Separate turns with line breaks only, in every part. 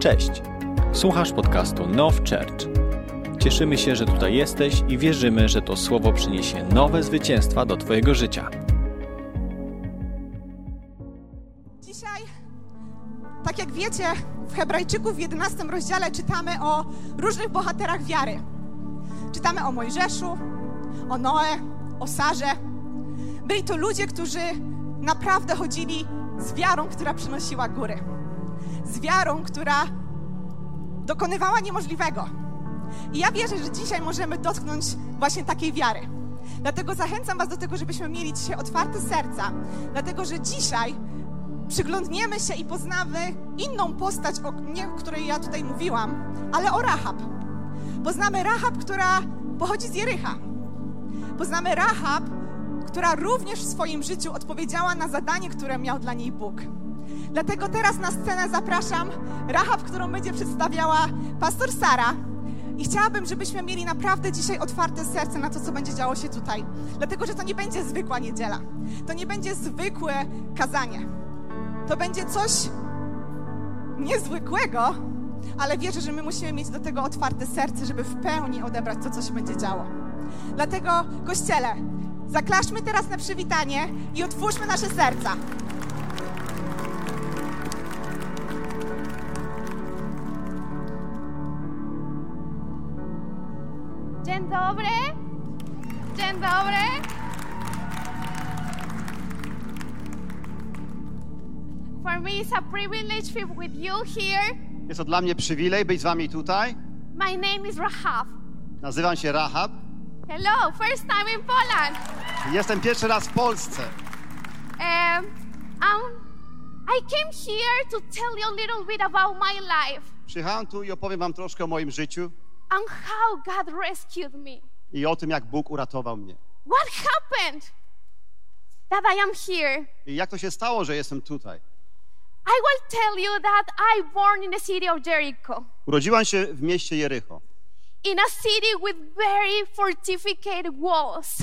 Cześć! Słuchasz podcastu Now Church. Cieszymy się, że tutaj jesteś i wierzymy, że to słowo przyniesie nowe zwycięstwa do Twojego życia.
Dzisiaj, tak jak wiecie, w Hebrajczyków w 11 rozdziale czytamy o różnych bohaterach wiary. Czytamy o Mojżeszu, o Noe, o Sarze. Byli to ludzie, którzy naprawdę chodzili z wiarą, która przynosiła góry. Z wiarą, która dokonywała niemożliwego. I ja wierzę, że dzisiaj możemy dotknąć właśnie takiej wiary. Dlatego zachęcam Was do tego, żebyśmy mieli dzisiaj otwarte serca, dlatego że dzisiaj przyglądniemy się i poznamy inną postać, o nie, której ja tutaj mówiłam, ale o Rahab. Poznamy Rahab, która pochodzi z Jericha. Poznamy Rahab, która również w swoim życiu odpowiedziała na zadanie, które miał dla niej Bóg. Dlatego teraz na scenę zapraszam Rahab, którą będzie przedstawiała pastor Sara. I chciałabym, żebyśmy mieli naprawdę dzisiaj otwarte serce na to, co będzie działo się tutaj. Dlatego, że to nie będzie zwykła niedziela. To nie będzie zwykłe kazanie. To będzie coś niezwykłego, ale wierzę, że my musimy mieć do tego otwarte serce, żeby w pełni odebrać to, co się będzie działo. Dlatego, Kościele, zaklaszmy teraz na przywitanie i otwórzmy nasze serca.
Dobry. Dzień dobry. For me, it's a privilege to be with you here.
Jest to dla mnie przywilej być z wami tutaj.
My name is Rahab.
Nazywam się Rahab.
Hello, first time in Poland.
Jestem pierwszy raz w Polsce.
Um, um, I came here to tell you a little bit about my life
Przyjechałem tu i opowiem wam troszkę o moim życiu
and how God rescued me.
i o tym, jak Bóg uratował mnie.
What happened that I am here?
I jak to się stało, że jestem tutaj.
I will tell you that I born in the city of Jericho,
Urodziłam się w mieście Jericho.
in a city with very fortificated walls.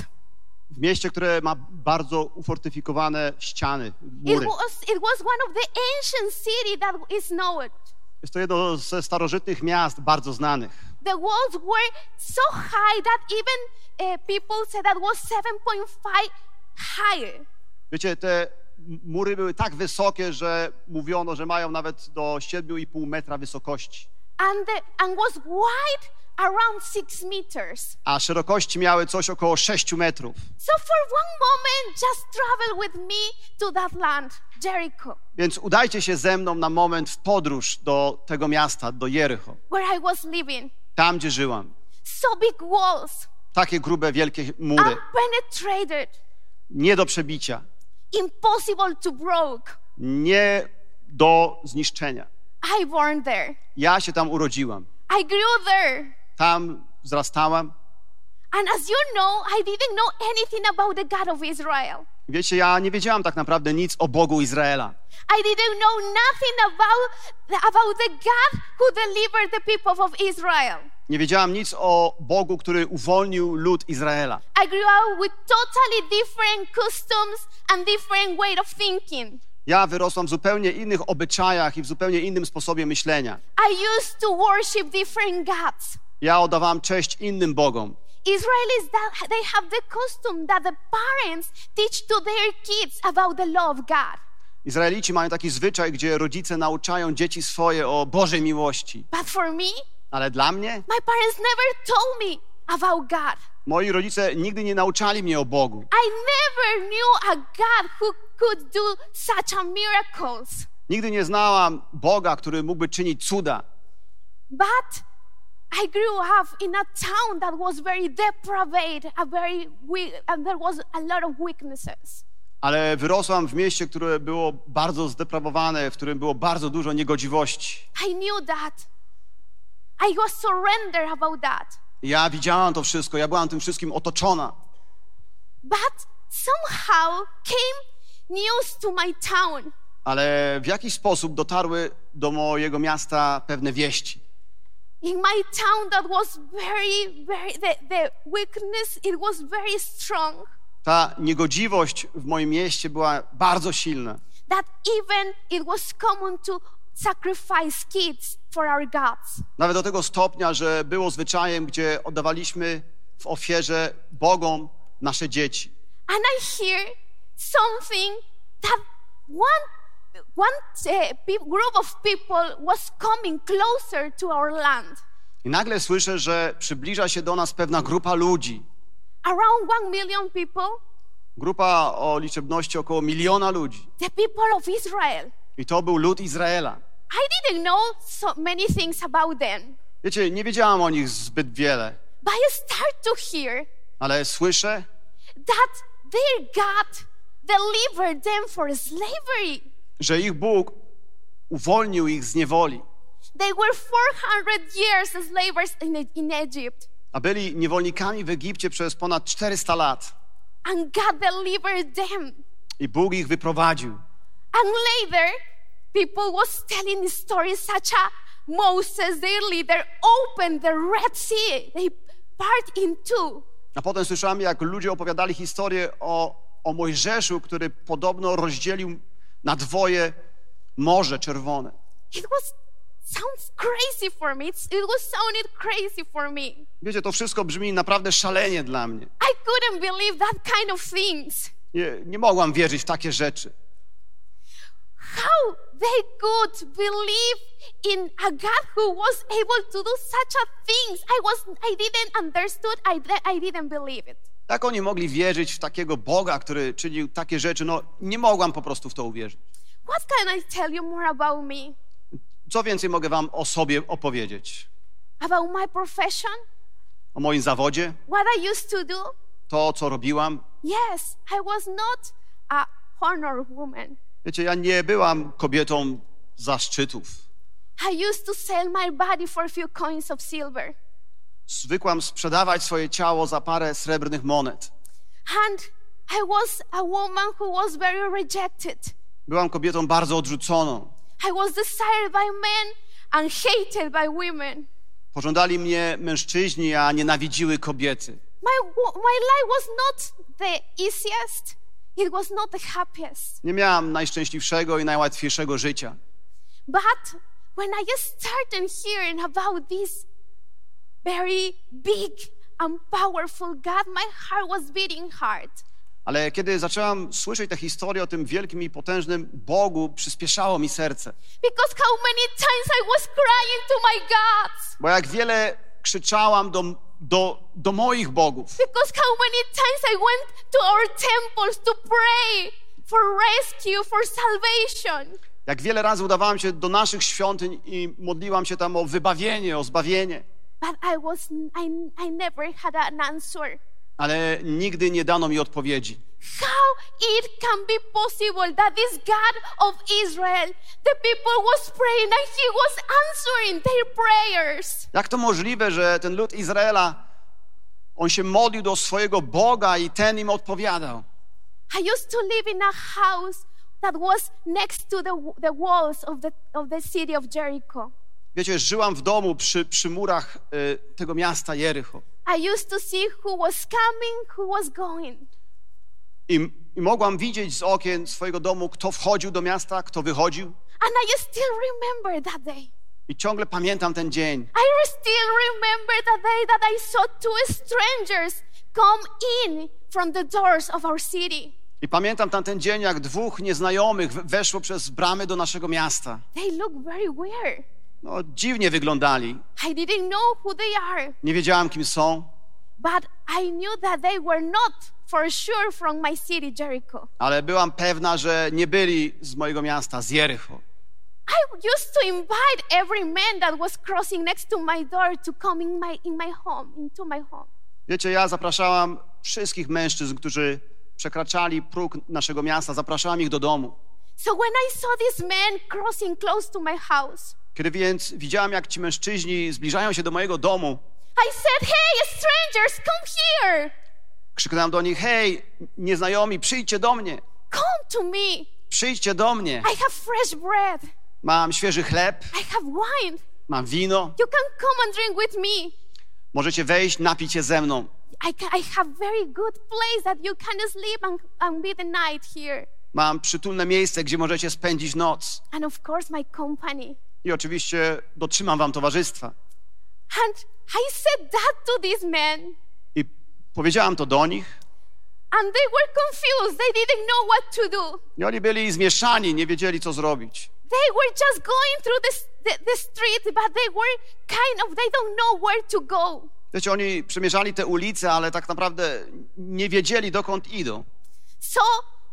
W mieście, które ma bardzo ufortyfikowane ściany,
It
mury.
was, it was one of the ancient city that is known.
Jest to jedno ze starożytnych miast, bardzo znanych.
The walls were so high that even uh, people said that was 7.5 higher.
Wiecie, te mury były tak wysokie, że mówiono, że mają nawet do 7,5 metra wysokości.
And, the, and was wide around six meters.
A szerokości miały coś około 6 metrów.
So for one moment, just travel with me to that land, Jericho,
Więc udajcie się ze mną na moment w podróż do tego miasta, do Jericho,
where I was living.
Tam gdzie żyłam.
So big walls,
Takie grube, wielkie mury,
unpenetrated,
nie do przebicia,
impossible to broke.
nie do zniszczenia.
I born there.
Ja się tam urodziłam,
I grew there.
tam wzrastałam.
And as you know, I didn't know anything about the God of Israel.
Wiecie, ja nie wiedziałam tak naprawdę nic o Bogu Izraela.
I didn't know nothing about about the God who delivered the people of Israel.
Nie wiedziałam nic o Bogu, który uwolnił lud Izraela.
I grew up with totally different customs and different way of thinking.
Ja wyrosłam w zupełnie innych obyczajach i w zupełnie innym sposobie myślenia.
I used to worship different gods.
Ja oddawałam cześć innym Bogom.
Israelis they have the custom that the parents teach to their kids about the law of God.
Izraelici mają taki zwyczaj, gdzie rodzice nauczają dzieci swoje o Bożej miłości.
But for me,
Ale dla mnie,
my parents never told me about God.
moi rodzice nigdy nie nauczali mnie o Bogu.
I never knew a God who could do such a miracles.
Nigdy nie znałam Boga, który mógłby czynić cuda.
But I grew up in a town that was very depraved, a very weak, and there was a lot of weaknesses.
Ale wyrosłam w mieście, które było bardzo zdeprawowane, w którym było bardzo dużo niegodziwości.
I knew that. I was surrendered about that.
Ja widziałam to wszystko, ja byłam tym wszystkim otoczona.
But somehow came news to my town.
Ale w jakiś sposób dotarły do mojego miasta pewne wieści.
In my town that was very, very, the, the weakness, it was very strong.
Ta niegodziwość w moim mieście była bardzo silna.
that even it was common to sacrifice kids for our gods.
Nawet do tego stopnia, że było zwyczajem, gdzie oddawaliśmy w ofierze Bogom nasze dzieci.
And I hear something that one one uh, group of people was coming closer to our land.
I nagle słyszę, że przybliża się do nas pewna grupa ludzi.
Around one million people,
Grupa o liczebności około miliona ludzi.
the people of Israel.
I to był lud Izraela.
I didn't know so many things about them,
Wiecie, nie wiedziałam o nich zbyt wiele,
but I start to hear
ale słyszę,
that their God delivered them for slavery.
Że ich Bóg uwolnił ich z niewoli,
They were 400 years slavers in, in Egypt,
a byli niewolnikami w Egipcie przez ponad 400 lat.
and God delivered them.
I Bóg ich wyprowadził.
And later, people was telling stories such as Moses, their leader, opened the Red Sea. They part in two.
A potem słyszałem, jak ludzie opowiadali historię o, o Mojżeszu, który podobno rozdzielił na dwoje Morze Czerwone.
It was sounds crazy for me. It's, it was sounded crazy for me.
Wiecie, to wszystko brzmi naprawdę szalenie dla mnie.
I couldn't believe that kind of things.
Nie, nie mogłam wierzyć w takie rzeczy.
How they could believe in a God who was able to do such a things. I was I didn't understood. I, I didn't believe it.
Jak oni mogli wierzyć w takiego Boga, który czynił takie rzeczy? No, nie mogłam po prostu w to uwierzyć.
What can I tell you more about me?
Co więcej mogę wam o sobie opowiedzieć?
About my profession?
O moim zawodzie?
What I used to do?
To, co robiłam?
Yes, I was not a honor woman.
Wiecie, ja nie byłam kobietą zaszczytów.
I used to sell my body for a few coins of silver.
Zwykłam sprzedawać swoje ciało za parę srebrnych monet.
And I was a woman who was very rejected.
Byłam kobietą bardzo odrzuconą.
I was desired by men and hated by women.
Pożądali mnie mężczyźni, a nienawidziły kobiety.
My, my life was not the easiest, it was not the happiest.
Nie miałam najszczęśliwszego i najłatwiejszego życia.
But when I started hearing about this very big and powerful God, my heart was beating hard.
Ale kiedy zaczęłam słyszeć tę historię o tym wielkim i potężnym Bogu, przyspieszało mi serce.
Because how many times I was crying to my gods.
Bo jak wiele krzyczałam do, do, do moich bogów.
Because how many times I went to our temples to pray for rescue, for salvation.
Jak wiele razy udawałam się do naszych świątyń i modliłam się tam o wybawienie, o zbawienie.
But I was I, I never had an answer.
Ale nigdy nie dano mi odpowiedzi.
How it can be possible that this God of Israel, the people was praying and he was answering their prayers.
Jak to możliwe, że ten lud Izraela, on się modlił do swojego Boga i ten im odpowiadał?
I used to live in a house that was next to the, the walls of the, of the city of Jericho.
Wiecie, żyłam w domu przy, przy murach y, tego miasta Jericho.
I used to see who was coming, who was going.
I, I mogłam widzieć z okien swojego domu, kto wchodził do miasta, kto wychodził.
And I still remember that day.
I ciągle pamiętam ten dzień.
I still remember the day that I saw two strangers come in from the doors of our city.
I pamiętam tamten dzień, jak dwóch nieznajomych weszło przez bramy do naszego miasta.
They look very weird.
No, dziwnie wyglądali.
I didn't know who they are,
Nie wiedziałam, kim są,
but I knew that they were not for sure from my city, Jericho.
ale byłam pewna, że nie byli z mojego miasta, z Jericho.
I used to invite every man that was crossing next to my door to come in my in my home, into my home.
Wiecie, ja zapraszałam wszystkich mężczyzn, którzy przekraczali próg naszego miasta, zapraszałam ich do domu.
So when I saw this man crossing close to my house,
Kiedy więc widziałam, jak ci mężczyźni zbliżają się do mojego domu,
I said, "Hey, strangers, come here.
krzyknęłam do nich: Hej, nieznajomi, przyjdźcie do mnie,
Come to me.
przyjdźcie do mnie.
I have fresh bread.
Mam świeży chleb,
I have wine.
mam wino,
You can come and drink with me.
możecie wejść, napić się ze mną.
I, ca- I have very good place that you can sleep and, and be the night here.
Mam przytulne miejsce, gdzie możecie spędzić noc.
and of course, my company.
I oczywiście dotrzymam wam towarzystwa.
And I said that to these men,
I powiedziałam to do nich.
and they were confused. They didn't know what to do.
I oni byli zmieszani, nie wiedzieli, co zrobić.
They were just going through the, the, the street, but they were kind of, they don't know where to go.
Wiecie, oni przemierzali te ulice, ale tak naprawdę nie wiedzieli, dokąd idą.
So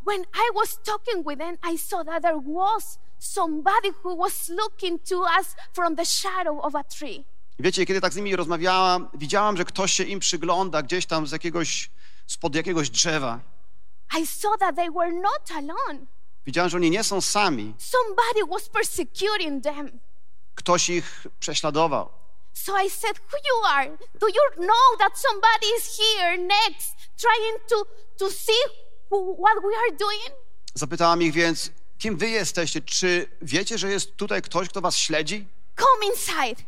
when I was talking with them, I saw that there was somebody who was looking to us from the shadow of a tree.
Wiecie, kiedy tak z nimi rozmawiałam, widziałam, że ktoś się im przygląda gdzieś tam z jakiegoś, spod jakiegoś drzewa.
I saw that they were not alone.
Widziałam, że oni nie są sami.
Somebody was persecuting them.
Ktoś ich prześladował.
So I said, Who you are? Do you know that somebody is here next, trying to, to see who, what we are doing?
Zapytałam ich więc, kim wy jesteście? Czy wiecie, że jest tutaj ktoś, kto was śledzi?
Come inside.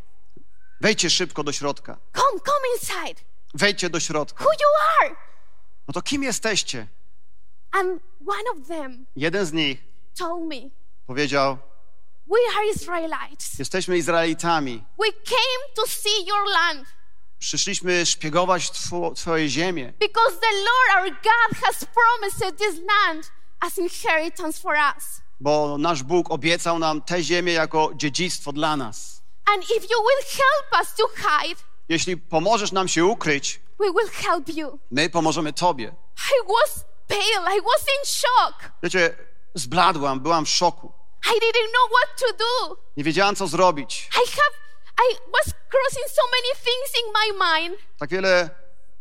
Wejdźcie szybko do środka.
Come, come inside.
Wejdźcie do środka.
Who you are?
No to kim jesteście?
And one of them
Jeden z nich
told me,
powiedział,
We are Israelites.
jesteśmy Izraelitami.
We came to see your land
Przyszliśmy szpiegować two, twoje ziemię,
because the Lord our God has promised this land as inheritance for us.
bo nasz Bóg obiecał nam tę ziemię jako dziedzictwo dla nas.
And if you will help us to hide,
Jeśli pomożesz nam się ukryć,
we will help you.
my pomożemy tobie.
I was pale. I was in shock.
Wiecie, zbladłam, byłam w szoku.
I didn't know what to do.
Nie wiedziałam, co zrobić.
I have I was crossing so many things in my mind.
Tak wiele,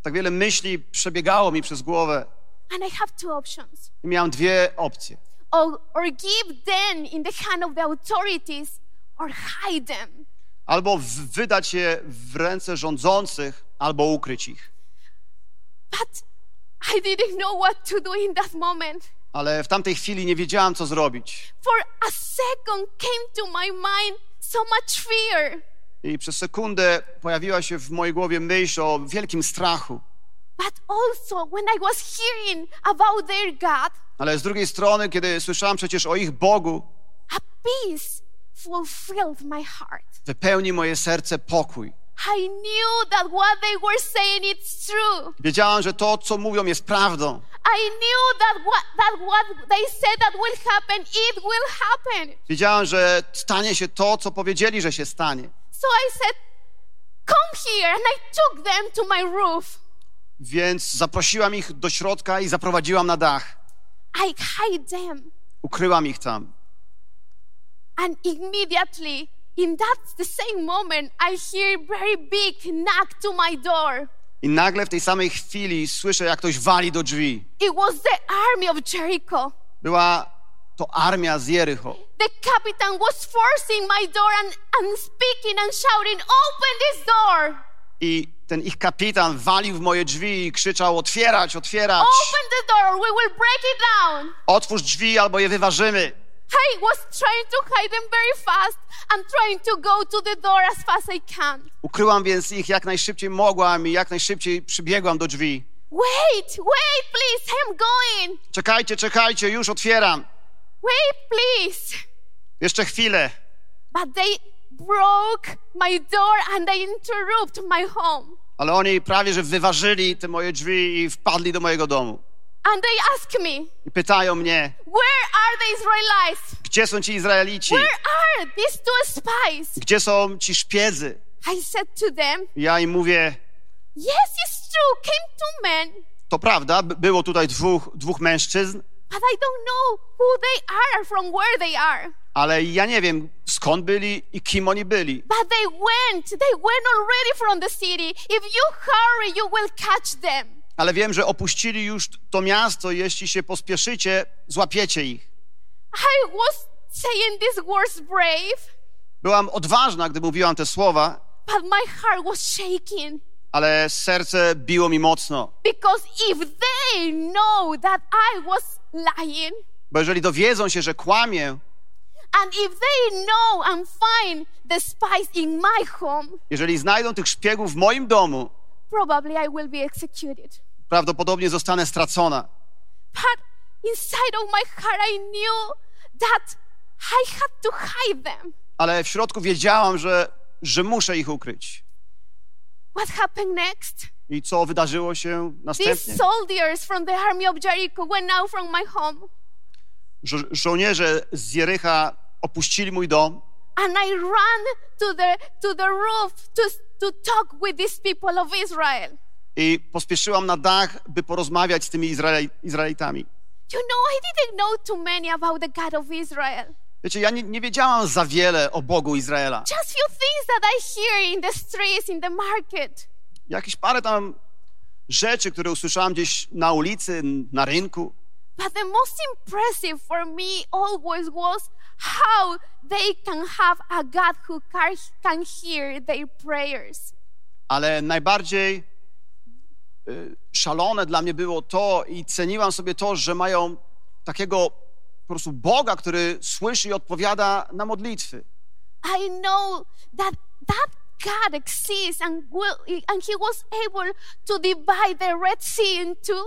tak wiele myśli przebiegało mi przez głowę.
And I have two options.
I miałam dwie opcje.
Or, or give them in the hand of the authorities or hide them.
Albo wydać je w ręce rządzących, albo ukryć ich.
But I didn't know what to do in that moment.
Ale w tamtej chwili nie wiedziałam, co zrobić.
For a second came to my mind so much fear.
I przez sekundę pojawiła się w mojej głowie myśl o wielkim strachu.
But also when I was hearing about their God,
Ale z drugiej strony, kiedy słyszałam przecież o ich Bogu,
a peace fulfilled my heart.
wypełni moje serce pokój.
I knew that what they were saying is true.
Wiedziałam, że to, co mówią, jest prawdą.
I knew that what, that what they said that will happen, it will happen.
Wiedziałam, że stanie się to, co powiedzieli, że się stanie.
So I said, Come here. And I took them to my roof.
Więc zaprosiłam ich do środka i zaprowadziłam na dach.
I hide them.
Ukryłam ich tam.
And immediately, in that the same moment, I hear very big knock to my door.
I nagle w tej samej chwili słyszę, jak ktoś wali do drzwi.
It was the army of Jericho.
Była to armia z Jericho.
The captain was forcing my door and, and speaking and shouting, Open this door!
I ten ich kapitan walił w moje drzwi i krzyczał: Otwierać, otwierać!
Open the door, we will break it down.
Otwórz drzwi, albo je wyważymy.
I was trying to hide them very fast and trying to go to the door as fast as I can.
Ukryłam więc ich jak najszybciej mogłam i jak najszybciej przybiegłam do drzwi.
Wait, wait, please, I'm going.
Czekajcie, czekajcie, już otwieram.
Wait, please.
Jeszcze chwilę.
But they broke my door and they interrupted my home.
Ale oni prawie że wyważyli te moje drzwi i wpadli do mojego domu.
And they asked me,
I pytają mnie,
Where are the Israelites?
gdzie są ci Izraelici?
Where are these two spies?
Gdzie są ci szpiedzy?
I said to them,
Ja im mówię,
Yes, it's true, came two men,
to prawda, było tutaj dwóch, dwóch mężczyzn,
but I don't know who they are or from where they are.
Ale ja nie wiem skąd byli i kim oni byli.
But they went, they went already from the city. If you hurry, you will catch them.
Ale wiem, że opuścili już to miasto. Jeśli się pospieszycie, złapiecie ich.
I was saying these words brave,
Byłam odważna, gdy mówiłam te słowa,
but my heart was shaking.
ale serce biło mi mocno.
Because if they know that I was lying,
Bo jeżeli dowiedzą się, że kłamię, jeżeli znajdą tych szpiegów w moim domu,
probably I will be executed.
prawdopodobnie zostanę stracona.
But inside of my heart, I knew that I had to hide them.
Ale w środku wiedziałam, że, że muszę ich ukryć.
What happened next?
I co wydarzyło się następnie?
These soldiers from the army of Jericho went out from my home,
Żo żołnierze z Jericha opuścili mój dom
and I ran to the to the roof to to talk with these people of Israel.
i pospieszyłam na dach, by porozmawiać z tymi Izraeli Izraelitami.
You know, I didn't know too many about the God of Israel.
Wiecie, ja nie, nie wiedziałam za wiele o Bogu Izraela.
Just few things that I hear in the streets, in the market.
Jakieś parę tam rzeczy, które usłyszałam gdzieś na ulicy, na rynku.
But the most impressive for me always was how they can have a God who can, hear their prayers.
Ale najbardziej szalone dla mnie było to i ceniłam sobie to, że mają takiego po prostu Boga, który słyszy i odpowiada na modlitwy.
I know that that God exists and will and he was able to divide the Red Sea in two.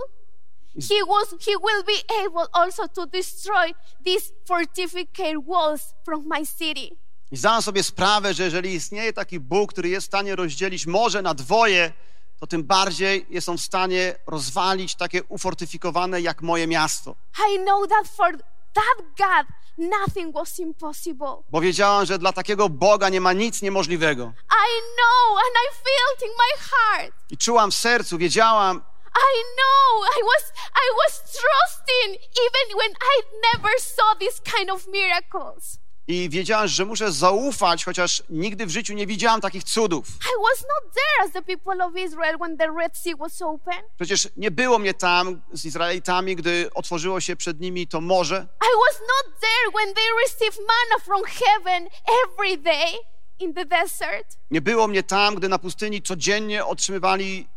He was he will be able also to destroy these fortified walls from my city.
I zdałam sobie sprawę, że jeżeli istnieje taki Bóg, który jest w stanie rozdzielić morze na dwoje, to tym bardziej jest on w stanie rozwalić takie ufortyfikowane jak moje miasto.
I know that for that God nothing was impossible.
Bo wiedziałam, że dla takiego Boga nie ma nic niemożliwego.
I know and I felt in my heart.
I czułam w sercu, wiedziałam,
I know I was I was trusting even when I never saw this kind of miracles.
i wiedziałam, że muszę zaufać, chociaż nigdy w życiu nie widziałam takich cudów.
I was not there as the people of Israel when the Red Sea was open.
Przecież nie było mnie tam z Izraelitami, gdy otworzyło się przed nimi to morze.
I was not there when they received manna from heaven every day in the desert.
Nie było mnie tam, gdy na pustyni codziennie otrzymywali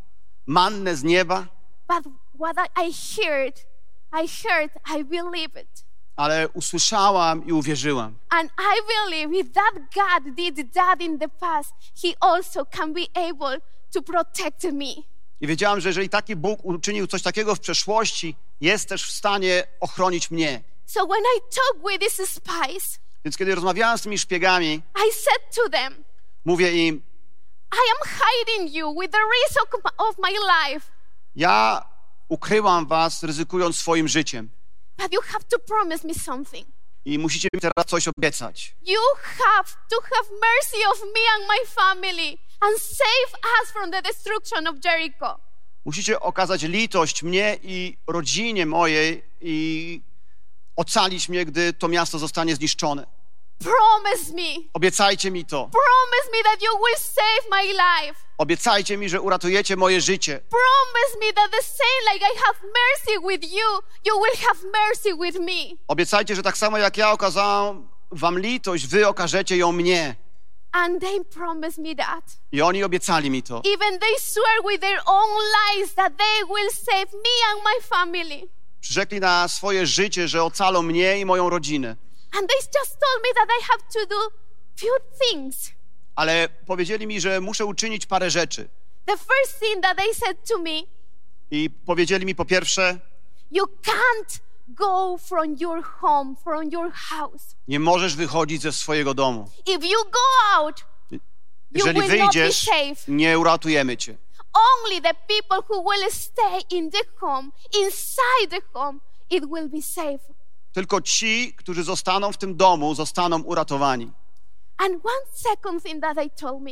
mannę z nieba,
But what I, heard, I heard, I believe it.
ale usłyszałam i uwierzyłam.
And I believe if that God did that in the past, He also can be able to protect me.
I wiedziałam, że jeżeli taki Bóg uczynił coś takiego w przeszłości, jest też w stanie ochronić mnie.
So when I talked with these spies,
Więc kiedy rozmawiałam z tymi szpiegami,
I said to them,
mówię im,
I am hiding you with the risk of- my life,
ja ukryłam was, ryzykując swoim życiem.
but you have to promise me something.
I musicie mi teraz coś obiecać.
You have to have mercy of me and my family and save us from the destruction of Jericho.
Musicie okazać litość mnie i rodzinie mojej i ocalić mnie, gdy to miasto zostanie zniszczone.
Promise me.
Obiecajcie mi to.
Promise me that you will save my life.
Obiecajcie mi, że uratujecie moje życie.
Promise me that the same like I have mercy with you, you will have mercy with me.
Obiecajcie, że tak samo jak ja okazałam wam litość, wy okażecie ją mnie.
And they promised me that.
I oni obiecali mi to.
Even they swear with their own lives that they will save me and my family.
Przyrzekli na swoje życie, że ocalą mnie i moją rodzinę.
And they just told me that I have to do few things.
Ale powiedzieli mi, że muszę uczynić parę rzeczy.
The first thing that they said to me,
I powiedzieli mi po pierwsze,
you can't go from your home, from your house.
nie możesz wychodzić ze swojego domu.
If you go out, you
Jeżeli
will not be
wyjdziesz,
safe.
nie uratujemy cię.
Only the people who will stay in the home, inside the home, it will be safe.
Tylko ci, którzy zostaną w tym domu, zostaną uratowani.
And one second thing that they told me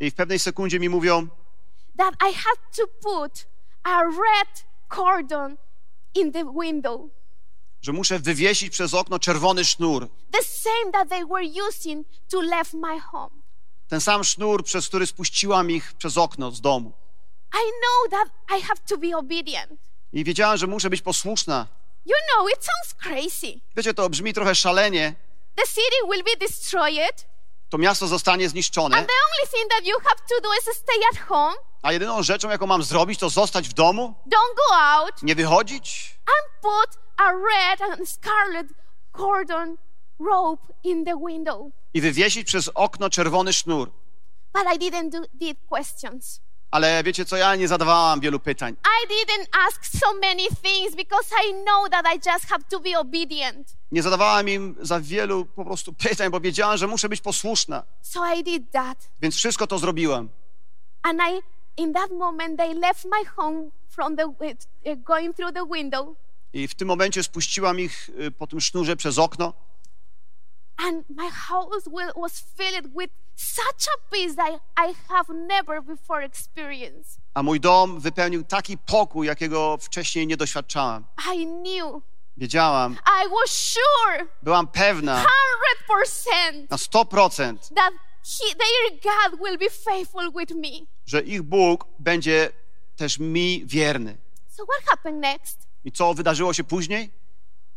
I w pewnej sekundzie mi mówią,
that I had to put a red cordon in the window,
że muszę wywiesić przez okno czerwony sznur.
the same that they were using to leave my home.
Ten sam sznur, przez który spuściłam ich przez okno z domu.
I know that I have to be obedient.
I wiedziałam, że muszę być posłuszna.
You know, it sounds crazy.
Wiecie, to brzmi trochę szalenie.
The city will be destroyed,
To miasto zostanie zniszczone,
and the only thing that you have to do is stay at home,
a jedyną rzeczą, jaką mam zrobić, to zostać w domu,
don't go out,
nie wychodzić
and put a red and scarlet cordon rope in the window.
i wywiesić przez okno czerwony sznur.
But I didn't do did questions.
Ale wiecie co, ja nie zadawałam wielu pytań.
I didn't ask so many things because I know that I just have to be obedient.
Nie zadawałam im za wielu po prostu pytań, bo wiedziałam, że muszę być posłuszna.
So I did that.
Więc wszystko to zrobiłem.
And I, in that moment, they left my home from the, uh, going through the window.
I w tym momencie spuściłam ich y, po tym sznurze przez okno.
And my house will, was filled with such a peace that I have never before experienced.
A mój dom wypełnił taki pokój, jakiego wcześniej nie doświadczałam.
I knew,
Wiedziałam,
I was sure,
byłam pewna
100%,
na 100%,
that he, their God will be faithful with me.
że ich Bóg będzie też mi wierny.
So what happened next?
I co wydarzyło się później?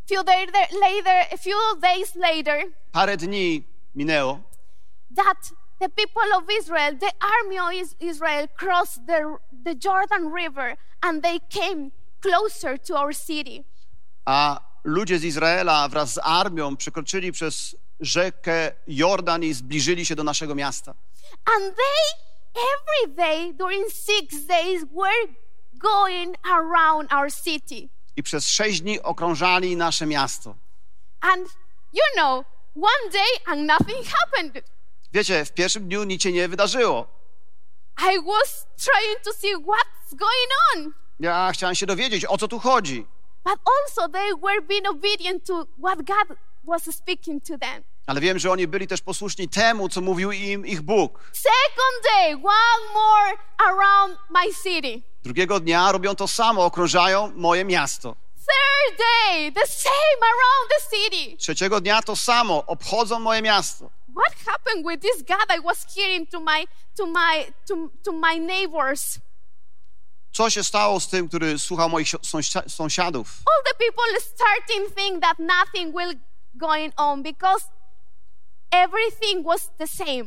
Few day, later, a few days later,
Parę dni minęło
that the people of Israel, the army of Israel, crossed the, the Jordan River and they came closer to our city.
a ludzie z Izraela wraz z armią przekroczyli przez rzekę Jordan i zbliżyli się do naszego miasta.
And they, every day during six days, were going around our city.
I przez sześć dni okrążali nasze miasto.
And you know, one day and nothing happened.
Wiecie, w pierwszym dniu nic się nie wydarzyło.
I was trying to see what's going on.
Ja chciałem się dowiedzieć, o co tu chodzi.
But also, they were being obedient to what God was speaking to them.
Ale wiem, że oni byli też posłuszni temu, co mówił im ich Bóg.
Second day, one more around my city.
Drugiego dnia robią to samo, okrążają moje miasto.
Third day, the same around the city.
Trzeciego dnia to samo, obchodzą moje miasto.
What happened with this God I was hearing to my to my to, to my neighbors?
Co się stało z tym, który słuchał moich sąsiadów?
All the people starting think that nothing will going on because everything was the same.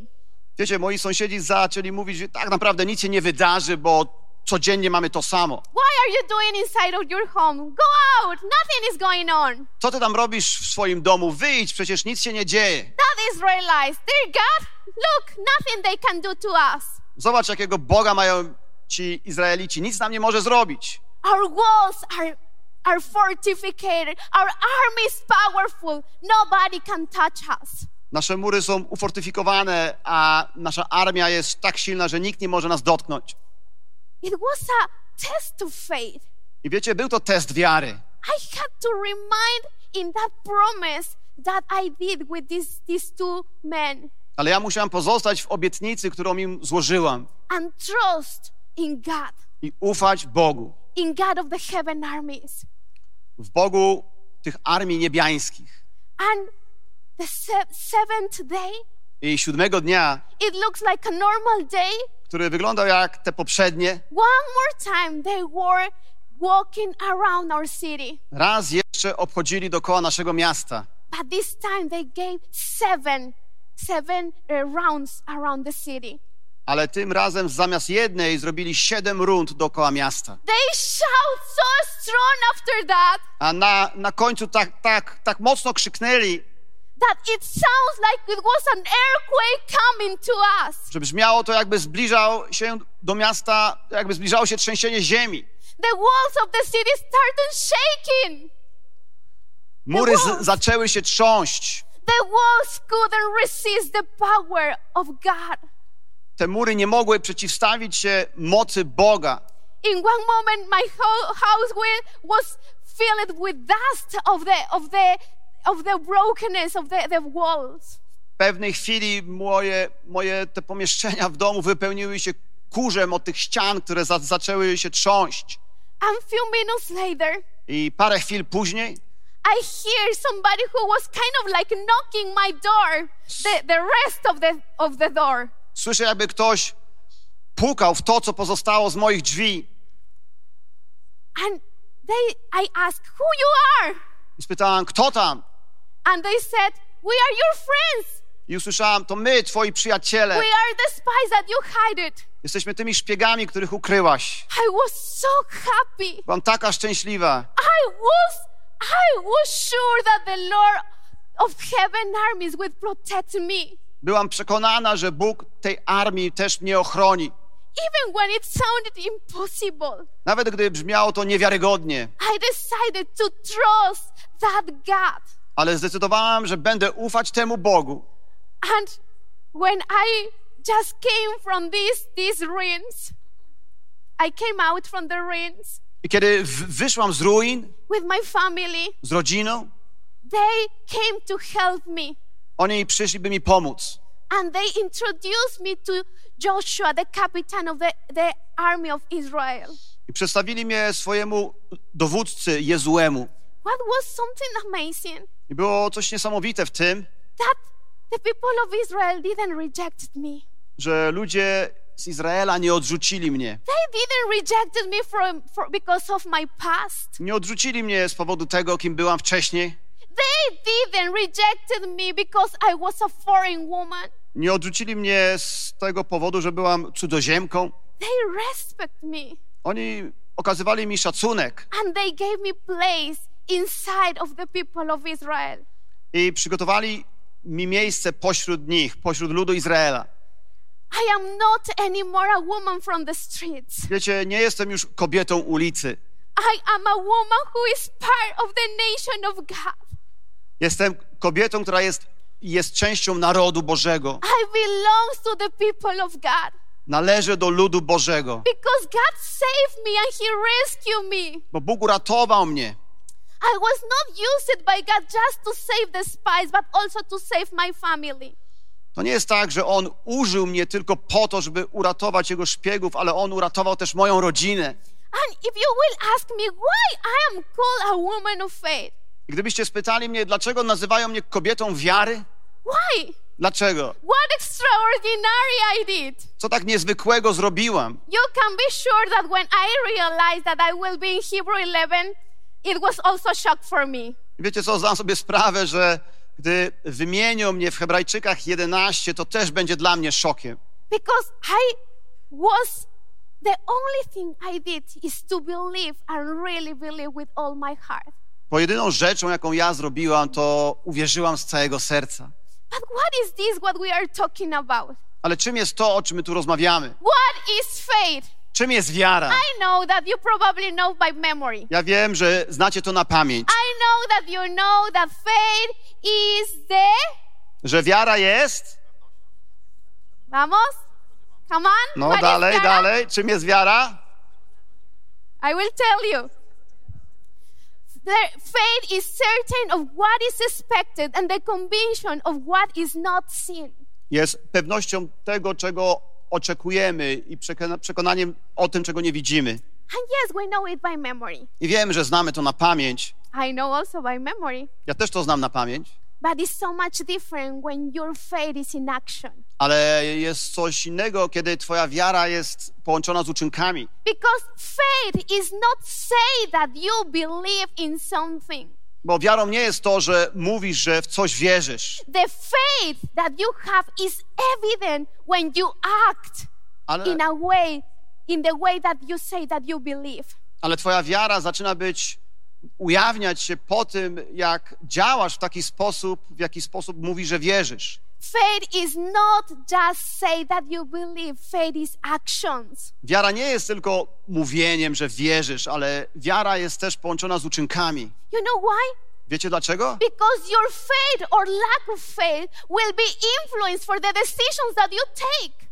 Wiecie, moi sąsiedzi zaczęli mówić, że tak naprawdę nic się nie wydarzy, bo codziennie mamy to samo.
Why are you doing inside of your home? Go out. Nothing is going on.
Co ty tam robisz w swoim domu? Wyjdź, przecież nic się nie dzieje.
That Israelites, their God, look, nothing they can do to us.
Zobacz, jakiego Boga mają ci Izraelici. Nic nam nie może zrobić.
Our walls are are fortificated. Our army is powerful. Nobody can touch us.
Nasze mury są ufortyfikowane, a nasza armia jest tak silna, że nikt nie może nas dotknąć.
It was a test of faith.
I wiecie, był to test wiary.
I had to remind in that promise that I did with these, these two men
Ale ja musiałem pozostać w obietnicy, którą im złożyłam
and trust in God,
i ufać Bogu.
in God of the heaven armies.
W Bogu tych armii niebiańskich.
And the se- seventh day,
I siódmego dnia,
it looks like a normal day.
Który wyglądał jak te poprzednie,
One more time, they were walking around our city.
raz jeszcze obchodzili dookoła naszego miasta.
But this time they gave seven, seven uh, rounds around the city.
Ale tym razem zamiast jednej zrobili siedem rund dookoła miasta.
They shout so strong after that
A na, na końcu tak, tak, tak mocno krzyknęli,
that it sounds like it was an earthquake coming to us.
że brzmiało to jakby zbliżał się do miasta, jakby zbliżało się trzęsienie ziemi.
The walls of the city started shaking.
Mury z, zaczęły się trząść.
The walls couldn't resist the power of God.
Te mury nie mogły przeciwstawić się mocy Boga.
In one moment, my whole house was filled with dust of the of the of the brokenness of the, the walls.
W pewnej chwili moje, moje te pomieszczenia w domu wypełniły się kurzem od tych ścian, które za, zaczęły się trząść.
And few minutes later,
I parę chwil później
I hear somebody who was kind of like knocking my door, the, the rest of the of the door.
słyszę, jakby ktoś pukał w to, co pozostało z moich drzwi.
And they I asked, Who you are?
I spytałam, kto tam?
And they said, We are your friends.
I usłyszałam, to my, twoi przyjaciele.
We are the spies that you hide it.
Jesteśmy tymi szpiegami, których ukryłaś.
I was so happy.
Byłam taka szczęśliwa.
I was I was sure that the Lord of heaven armies would protect me.
Byłam przekonana, że Bóg tej armii też mnie ochroni.
even when it sounded impossible,
Nawet gdy brzmiało to niewiarygodnie,
I decided to trust that God.
Ale zdecydowałem, że będę ufać temu Bogu.
And when I just came from these these ruins, I came out from the ruins
I kiedy wyszłam z ruin
with my family.
z rodziną,
They came to help me.
oni przyszli, by mi pomóc.
And they introduced me to Joshua, the captain of the, the army of Israel.
I przedstawili mnie swojemu dowódcy Jezuemu.
What was something amazing
I było coś niesamowite w tym,
that the people of Israel didn't reject me.
że ludzie z Izraela nie odrzucili mnie.
They didn't reject me from, for, because of my past.
Nie odrzucili mnie z powodu tego, kim byłam wcześniej.
They didn't reject me because I was a foreign woman.
Nie odrzucili mnie z tego powodu, że byłam cudzoziemką.
They respect me
Oni okazywali mi szacunek
and they gave me place inside of the people of Israel.
i przygotowali mi miejsce pośród nich, pośród ludu Izraela.
I am not anymore a woman from the streets.
Wiecie, nie jestem już kobietą ulicy.
I am a woman who is part of the nation of God.
Jestem kobietą, która jest, jest częścią narodu Bożego.
I belong to the people of God
Należę do ludu Bożego,
because God saved me and He rescued me.
bo Bóg uratował mnie.
I was not used by God just to save the spies, but also to save my family.
To nie jest tak, że On użył mnie tylko po to, żeby uratować Jego szpiegów, ale On uratował też moją rodzinę.
And if you will ask me why I am called a woman of faith,
I gdybyście spytali mnie, dlaczego nazywają mnie kobietą wiary?
why?
Dlaczego?
What extraordinary I did.
Co tak niezwykłego zrobiłam?
You can be sure that when I realized that I will be in Hebrew 11, it was also shock for me.
I wiecie co, zdam sobie sprawę, że gdy wymienią mnie w Hebrajczykach 11, to też będzie dla mnie szokiem.
Because I was the only thing I did is to believe and really believe with all my heart.
Bo jedyną rzeczą, jaką ja zrobiłam, to uwierzyłam z całego serca.
But what is this what we are talking about?
Ale czym jest to, o czym my tu rozmawiamy?
What is faith?
Czym jest wiara?
I know that you probably know by memory.
Ja wiem, że znacie to na pamięć,
I know that you know that faith is the
że wiara jest.
Vamos? Come on.
No
what
dalej, dalej. Czym jest wiara?
I will tell you. The faith is certain of what is expected and the conviction of what is not seen.
Jest pewnością tego, czego oczekujemy i przekona- przekonaniem o tym, czego nie widzimy.
And yes, we know it by memory.
I wiem, że znamy to na pamięć.
I know also by memory.
Ja też to znam na pamięć.
But it's so much different when your faith is in action.
Ale jest coś innego, kiedy twoja wiara jest połączona z uczynkami.
Because faith is not say that you believe in something.
Bo wiarą nie jest to, że mówisz, że w coś wierzysz,
The faith that you have is evident when you act
ale,
in a way, in the way that you say that you believe.
ale twoja wiara zaczyna być, ujawniać się po tym, jak działasz w taki sposób, w jaki sposób mówisz, że wierzysz.
Faith is not just say that you believe, faith is actions.
Wiara nie jest tylko mówieniem, że wierzysz, ale wiara jest też połączona z uczynkami.
You know why?
Wiecie dlaczego?
Because your faith or lack of faith will be influenced for the decisions that you take.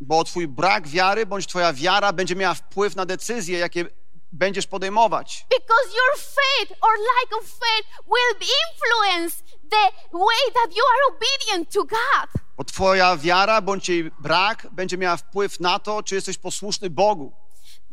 Bo twój brak wiary bądź twoja wiara będzie miała wpływ na decyzje, jakie będziesz podejmować.
Because your faith or lack of faith will influence the way that you are obedient to God.
Bo twoja wiara bądź jej brak będzie miała wpływ na to, czy jesteś posłuszny Bogu.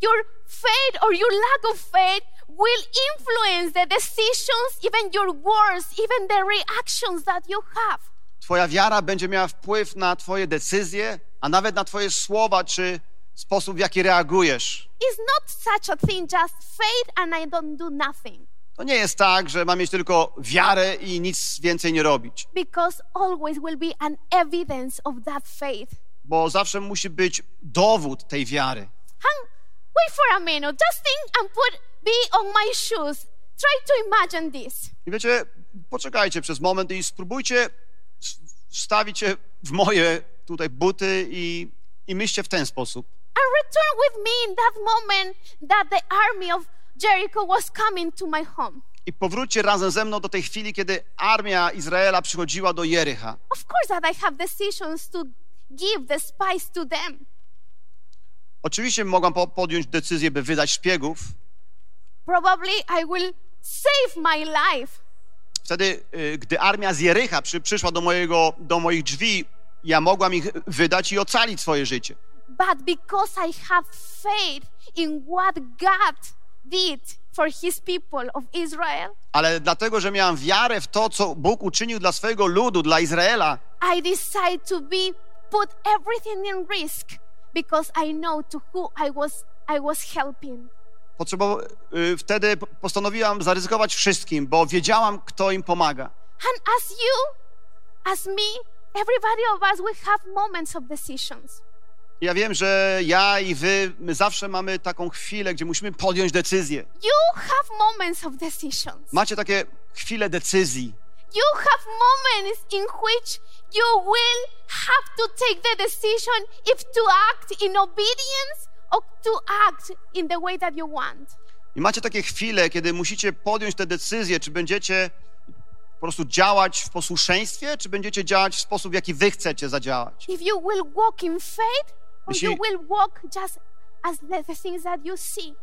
Your faith or your lack of faith will influence the decisions, even your words, even the reactions that you have.
Twoja wiara będzie miała wpływ na twoje decyzje, a nawet na twoje słowa, czy sposób, w jaki reagujesz.
It's not such a thing, just faith and I don't do nothing.
To nie jest tak, że mam mieć tylko wiarę i nic więcej nie robić.
Because always will be an evidence of that faith.
Bo zawsze musi być dowód tej wiary.
Hang, wait for a minute. Just think and put be on my shoes. Try to imagine this.
I wiecie, poczekajcie przez moment i spróbujcie wstawić się w moje tutaj buty i, i myślcie w ten sposób.
And return with me in that moment that the army of Jericho was coming to my home.
I powróćcie razem ze mną do tej chwili, kiedy armia Izraela przychodziła do Jericha.
Of course, that I have decisions to give the spies to them.
Oczywiście mogłam po- podjąć decyzję, by wydać szpiegów.
Probably I will save my life.
Wtedy, y, gdy armia z Jericha przy, przyszła do, mojego, do moich drzwi, ja mogłam ich wydać i ocalić swoje życie.
But because I have faith in what God did for his people of Israel,
Ale dlatego, że miałam wiarę w to, co Bóg uczynił dla swojego ludu, dla Izraela,
I decide to be put everything in risk because I know to who I was I was helping.
potrzebowa- y, wtedy postanowiłam zaryzykować wszystkim, bo wiedziałam, kto im pomaga.
And as you, as me, everybody of us will have moments of decisions.
Ja wiem, że ja i wy, my zawsze mamy taką chwilę, gdzie musimy podjąć decyzję.
You have moments of decisions.
Macie takie chwile decyzji.
You have moments in which you will have to take the decision if to act in obedience or to act in the way that you want.
I macie takie chwile, kiedy musicie podjąć te decyzje, czy będziecie po prostu działać w posłuszeństwie, czy będziecie działać w sposób, w jaki wy chcecie zadziałać.
If you will walk in faith or
You
you will walk just as the, things that you see.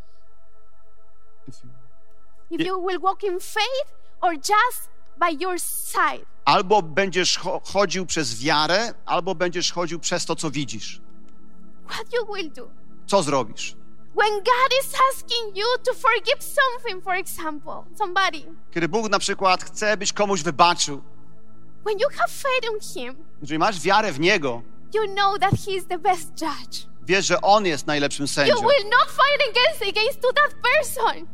If you will walk in faith or just by your side.
Albo będziesz cho- chodził przez wiarę, albo będziesz chodził przez to, co widzisz.
What you will do.
Co zrobisz?
When God is asking you to forgive something, for example, somebody,
Kiedy Bóg na przykład chce, byś komuś wybaczył,
when you have faith in Him,
jeżeli masz wiarę w Niego,
you know that He is the best judge.
wiesz, że On jest najlepszym
You
sędzią
will not fight against against to that person.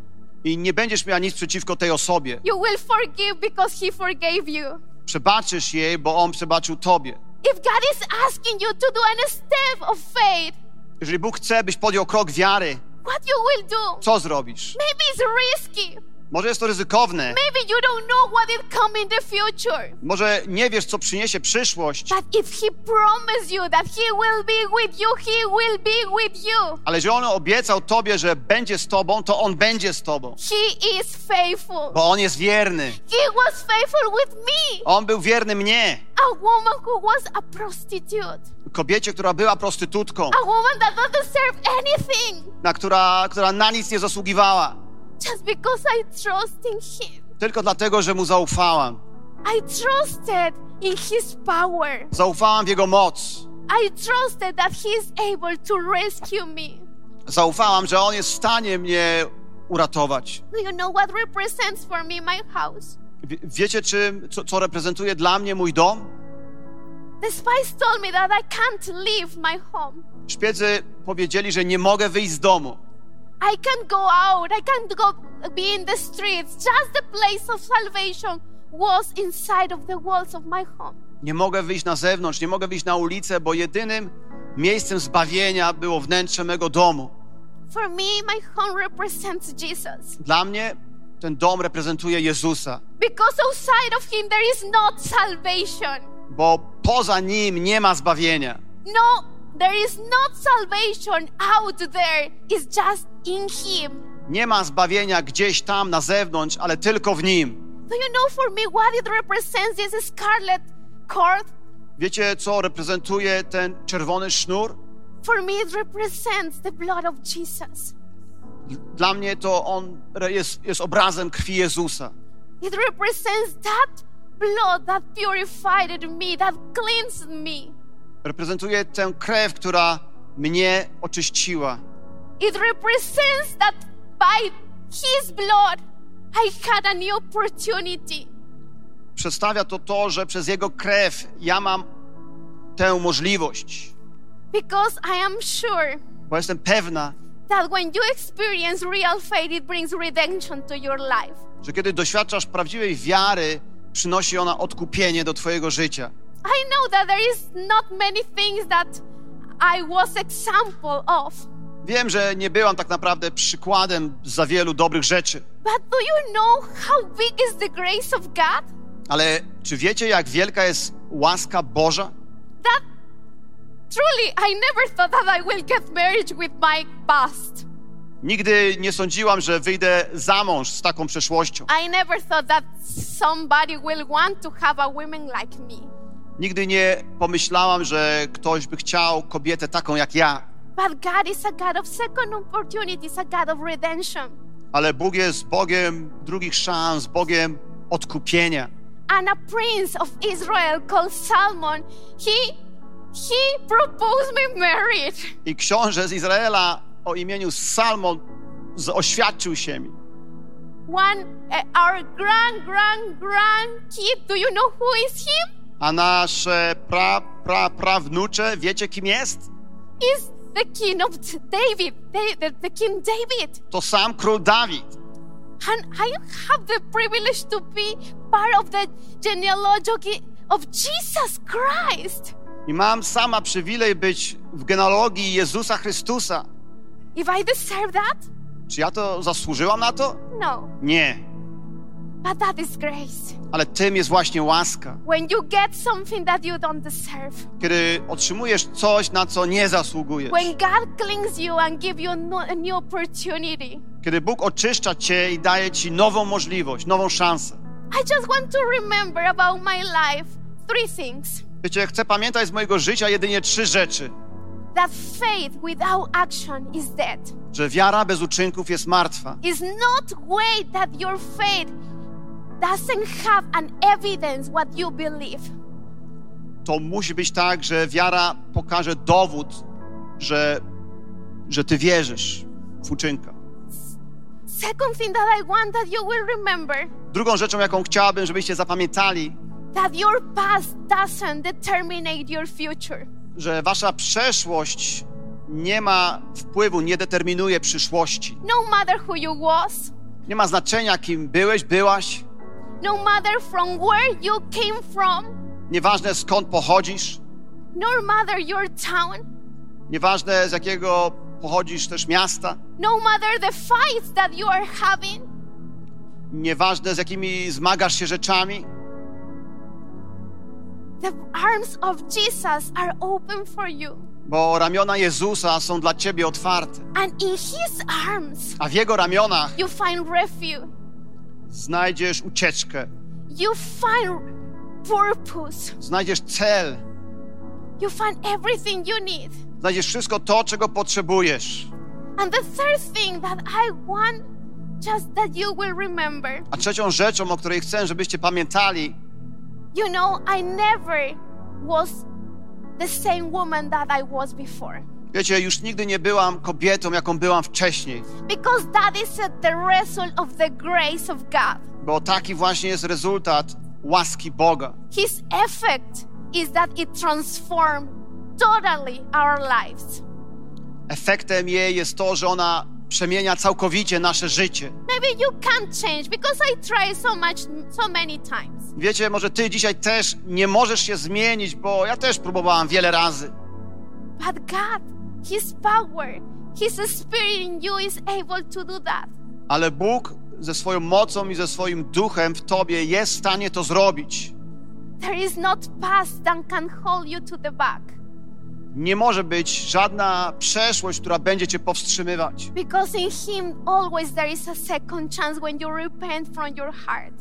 i nie będziesz miała nic przeciwko tej osobie.
You will forgive because He forgave you.
Przebaczysz jej, bo On przebaczył tobie.
If God is asking you to do a step of faith,
Jeżeli Bóg chce, byś podjął krok wiary,
what you will do?
co zrobisz?
Maybe it's risky.
Może jest to ryzykowne,
Maybe you don't know what is coming in the future.
może nie wiesz, co przyniesie przyszłość,
But if He promised you that He will be with you, He will be with you.
ale jeżeli On obiecał tobie, że będzie z tobą, to On będzie z tobą,
He is faithful.
bo On jest wierny. On był wierny mnie,
a woman who was a prostitute,
kobiecie, która była prostytutką,
a woman that doesn't deserve anything,
na która, która na nic nie zasługiwała,
just because I trust in Him.
tylko dlatego, że Mu zaufałam.
I trusted in His power.
Zaufałam w Jego moc.
I trusted that He is able to rescue me.
Zaufałam, że On jest w stanie mnie uratować.
Do you know what represents for me my house?
Wie- Wiecie, czy, co, co reprezentuje dla mnie mój dom?
The spies told me that I can't leave my home.
Szpiedzy powiedzieli, że nie mogę wyjść z domu.
I can't go out. I can't go be in the streets. Just the place of salvation was inside of the walls of my home.
Nie mogę wyjść na zewnątrz, nie mogę wyjść na ulicę, bo jedynym miejscem zbawienia było wnętrze mego domu.
For me, my home represents Jesus.
Dla mnie ten dom reprezentuje Jezusa,
Because outside of Him there is not salvation.
bo poza nim nie ma zbawienia.
No, there is not salvation out there. It's just in Him.
Nie ma zbawienia gdzieś tam na zewnątrz, ale tylko w nim.
Do you know for me what it represents? This scarlet cord.
Wiecie, co reprezentuje ten czerwony sznur?
For me, it represents the blood of Jesus.
Dla mnie to on jest, jest obrazem krwi Jezusa.
It represents that blood that purified me, that cleansed me.
Reprezentuje tę krew, która mnie oczyściła.
It represents that by His blood, I had a new opportunity.
Przedstawia to to, że przez Jego krew ja mam tę możliwość,
Because I am sure
bo jestem pewna,
that when you experience real faith, it brings redemption to your life.
że kiedy doświadczasz prawdziwej wiary, przynosi ona odkupienie do Twojego życia.
I know that there is not many things that I was example of.
Wiem, że nie byłam tak naprawdę przykładem za wielu dobrych rzeczy,
But do you know how big is the grace of God?
ale czy wiecie, jak wielka jest łaska Boża?
That truly, I never thought that I will get married with my past.
Nigdy nie sądziłam, że wyjdę za mąż z taką przeszłością.
I never thought that somebody will want to have a woman like me.
Nigdy nie pomyślałam, że ktoś by chciał kobietę taką jak ja.
But God is a God of second opportunities, a God of redemption.
Ale Bóg jest Bogiem drugich szans, Bogiem odkupienia.
And a prince of Israel called Salmon, he he proposed me marriage.
I książę z Izraela o imieniu Salmon oświadczył się mi.
One, uh, our grand, grand, grand kid, do you know who is him?
A nasze pra, pra, prawnucze, wiecie kim jest?
Is the king of David, the, the, the king David.
To sam król Dawid.
And I have the privilege to be part of the genealogy of Jesus Christ.
I mam sama przywilej być w genealogii Jezusa Chrystusa.
If I deserve that?
Czy ja to zasłużyłam na to?
No.
Nie.
But that is grace.
Ale tym jest właśnie łaska.
When you get something that you don't deserve.
Kiedy otrzymujesz coś, na co nie zasługujesz.
When God cleans you and give you a no- a new opportunity.
Kiedy Bóg oczyszcza cię i daje ci nową możliwość, nową szansę.
I just want to remember about my life three things.
Wiecie, chcę pamiętać z mojego życia jedynie trzy rzeczy.
That faith without action is dead.
Że wiara bez uczynków jest martwa.
It's not way that your faith doesn't have an evidence what you believe.
To musi być tak, że wiara pokaże dowód, że, że ty wierzysz w uczynka.
Second thing that I want that you will remember
Drugą rzeczą, jaką chciałabym, żebyście zapamiętali,
that your past doesn't determine your future.
że wasza przeszłość nie ma wpływu, nie determinuje przyszłości.
No matter who you was,
Nie ma znaczenia, kim byłeś, byłaś.
No matter from where you came from,
Nieważne skąd pochodzisz,
no matter your town,
nieważne z jakiego pochodzisz też miasta,
no matter the fights that you are having,
nieważne z jakimi zmagasz się rzeczami,
the arms of Jesus are open for you.
bo ramiona Jezusa są dla ciebie otwarte,
And in his arms,
a w Jego ramionach
you find refuge.
Znajdziesz ucieczkę,
You find purpose.
znajdziesz cel,
You find everything you need.
znajdziesz wszystko to, czego potrzebujesz.
And the third thing that I want just that you will remember.
A trzecią rzeczą, o której chcę, żebyście pamiętali,
You know, I never was the same woman that I was before.
Wiecie, już nigdy nie byłam kobietą, jaką byłam wcześniej,
Because that is the result of the grace of God.
bo taki właśnie jest rezultat łaski Boga.
His effect is that it transformed totally our lives.
Efektem jej jest to, że ona przemienia całkowicie nasze życie.
Maybe you can't change because I tried so much, so many times.
Wiecie, może ty dzisiaj też nie możesz się zmienić, bo ja też próbowałam wiele razy.
But God, His power, His Spirit in you is able to do that.
Ale Bóg ze swoją mocą i ze swoim duchem w tobie jest w stanie to zrobić.
There is not past that can hold you to the back.
Nie może być żadna przeszłość, która będzie cię powstrzymywać.
Because in Him always there is a second chance when you repent from your heart.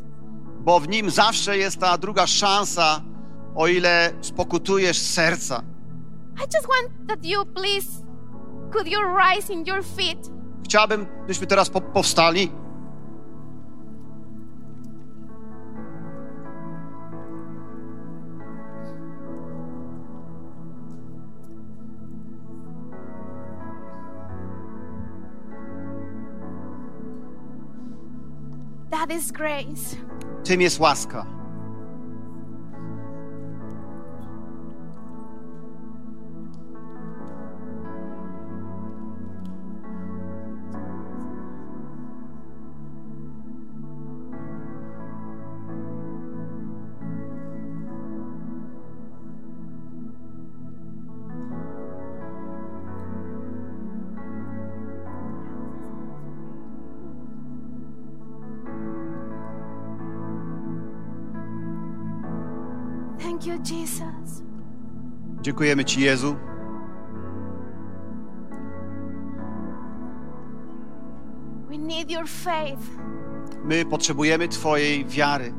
Bo w nim zawsze jest ta druga szansa, o ile spokutujesz serca.
I just want that you please could you rise in your feet
Chciałbym, byśmy teraz po powstali.
that is grace.
Tym jest łaska. Dziękujemy Ci, Jezu. My potrzebujemy Twojej wiary.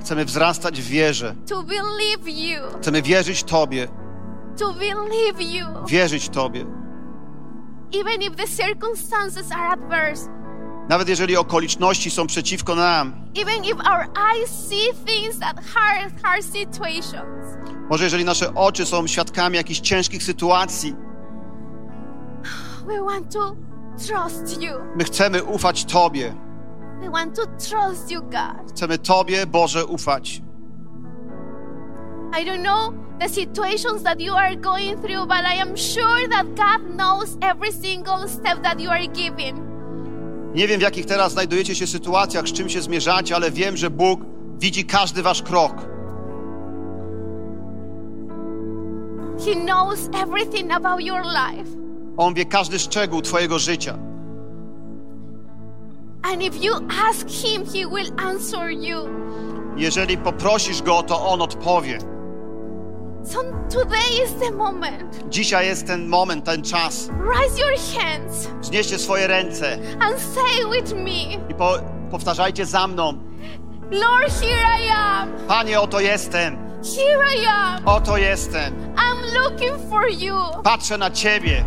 Chcemy wzrastać w wierze. Chcemy wierzyć Tobie. Wierzyć Tobie.
Even if the circumstances are adverse.
Nawet jeżeli okoliczności są przeciwko nam.
even if our eyes see things that hard, hard situations,
Może jeżeli nasze oczy są świadkami jakichś ciężkich sytuacji.
we want to trust you.
My chcemy ufać Tobie.
We want to trust you, God.
Chcemy Tobie, Boże, ufać.
I don't know the situations that you are going through, but I am sure that God knows every single step that you are giving.
Nie wiem, w jakich teraz znajdujecie się sytuacjach, z czym się zmierzacie, ale wiem, że Bóg widzi każdy wasz krok.
He knows everything about your life.
On wie każdy szczegół Twojego życia.
And if you ask Him, He will answer you.
Jeżeli poprosisz Go, to On odpowie.
So today is the moment.
Dzisiaj jest ten moment, ten czas.
Raise your hands
Wznieście swoje ręce
and say with me,
i po, powtarzajcie za mną.
Lord, here I am.
Panie, oto jestem.
Here I am.
Oto jestem.
I'm looking for you.
Patrzę na Ciebie.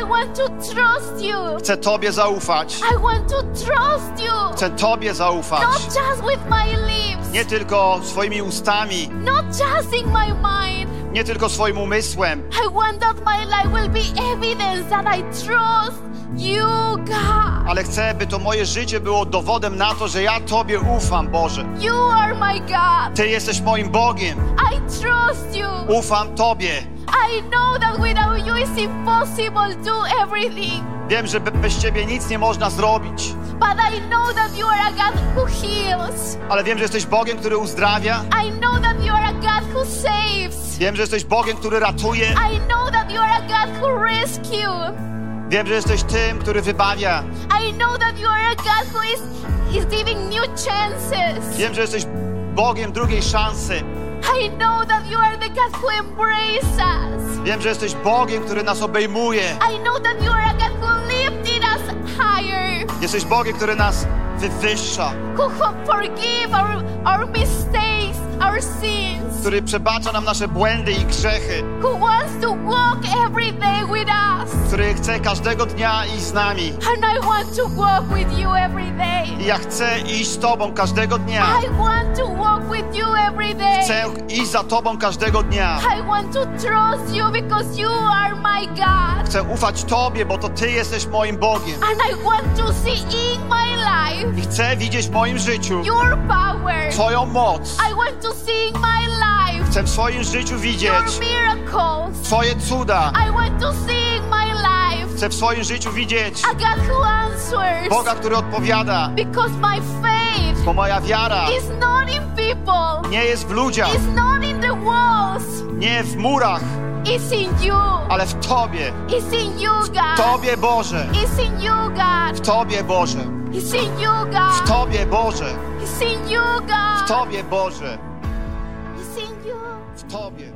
I want to trust you.
Chcę Tobie zaufać.
I want to trust you.
Chcę Tobie zaufać.
Not just with my lips,
Nie tylko swoimi ustami,
not just in my mind.
Nie tylko swoim umysłem,
I want that my life will be evidence that I trust you, God.
ale chcę, by to moje życie było dowodem na to, że ja Tobie ufam, Boże.
You are my God.
Ty jesteś moim Bogiem.
I trust you.
Ufam Tobie.
I know that without you it's impossible to do everything.
Wiem, że be- bez Ciebie nic nie można zrobić,
But I know that you are a God who heals.
ale wiem, że jesteś Bogiem, który uzdrawia.
I know that you are a God who saves.
Wiem, że jesteś Bogiem, który ratuje.
I know that you are a God who rescues.
Wiem, że jesteś tym, który wybawia.
I know that you are a God who is, is giving new chances.
Wiem, że jesteś Bogiem drugiej szansy.
I know that you are the God who embraces us.
Wiem, że jesteś Bogiem, który nas obejmuje.
I know that you are a God who lifted us higher,
Jesteś Bogiem, który nas wywyższa,
who forgive our, our mistakes, our sins,
który przebacza nam nasze błędy i grzechy,
who wants to walk every day.
Który chce każdego dnia iść z nami.
And I want to walk with you every day.
I ja chcę iść z Tobą każdego dnia.
I want to walk with you every day.
Chcę iść za Tobą każdego dnia.
I want to trust you because you are my God.
Chcę ufać Tobie, bo to Ty jesteś moim Bogiem.
And I want to see in my life
I chcę widzieć w moim życiu
your power.
Twoją moc.
I want to see in my life
Chcę w swoim życiu
your
widzieć
miracles.
Twoje cuda.
I want to see my life
Chcę w swoim życiu widzieć
who answers.
Boga, który odpowiada.
Because my faith
Bo moja wiara
is not in people,
nie jest w ludziach,
it's not in the walls,
nie w murach,
it's in you.
ale w Tobie.
It's in you, God.
Tobie, Boże.
It's in you, God.
W Tobie, Boże.
It's in you,
W
God.
Tobie, Boże.
It's in you,
W
God.
Tobie, Boże.
It's in you.
W Tobie.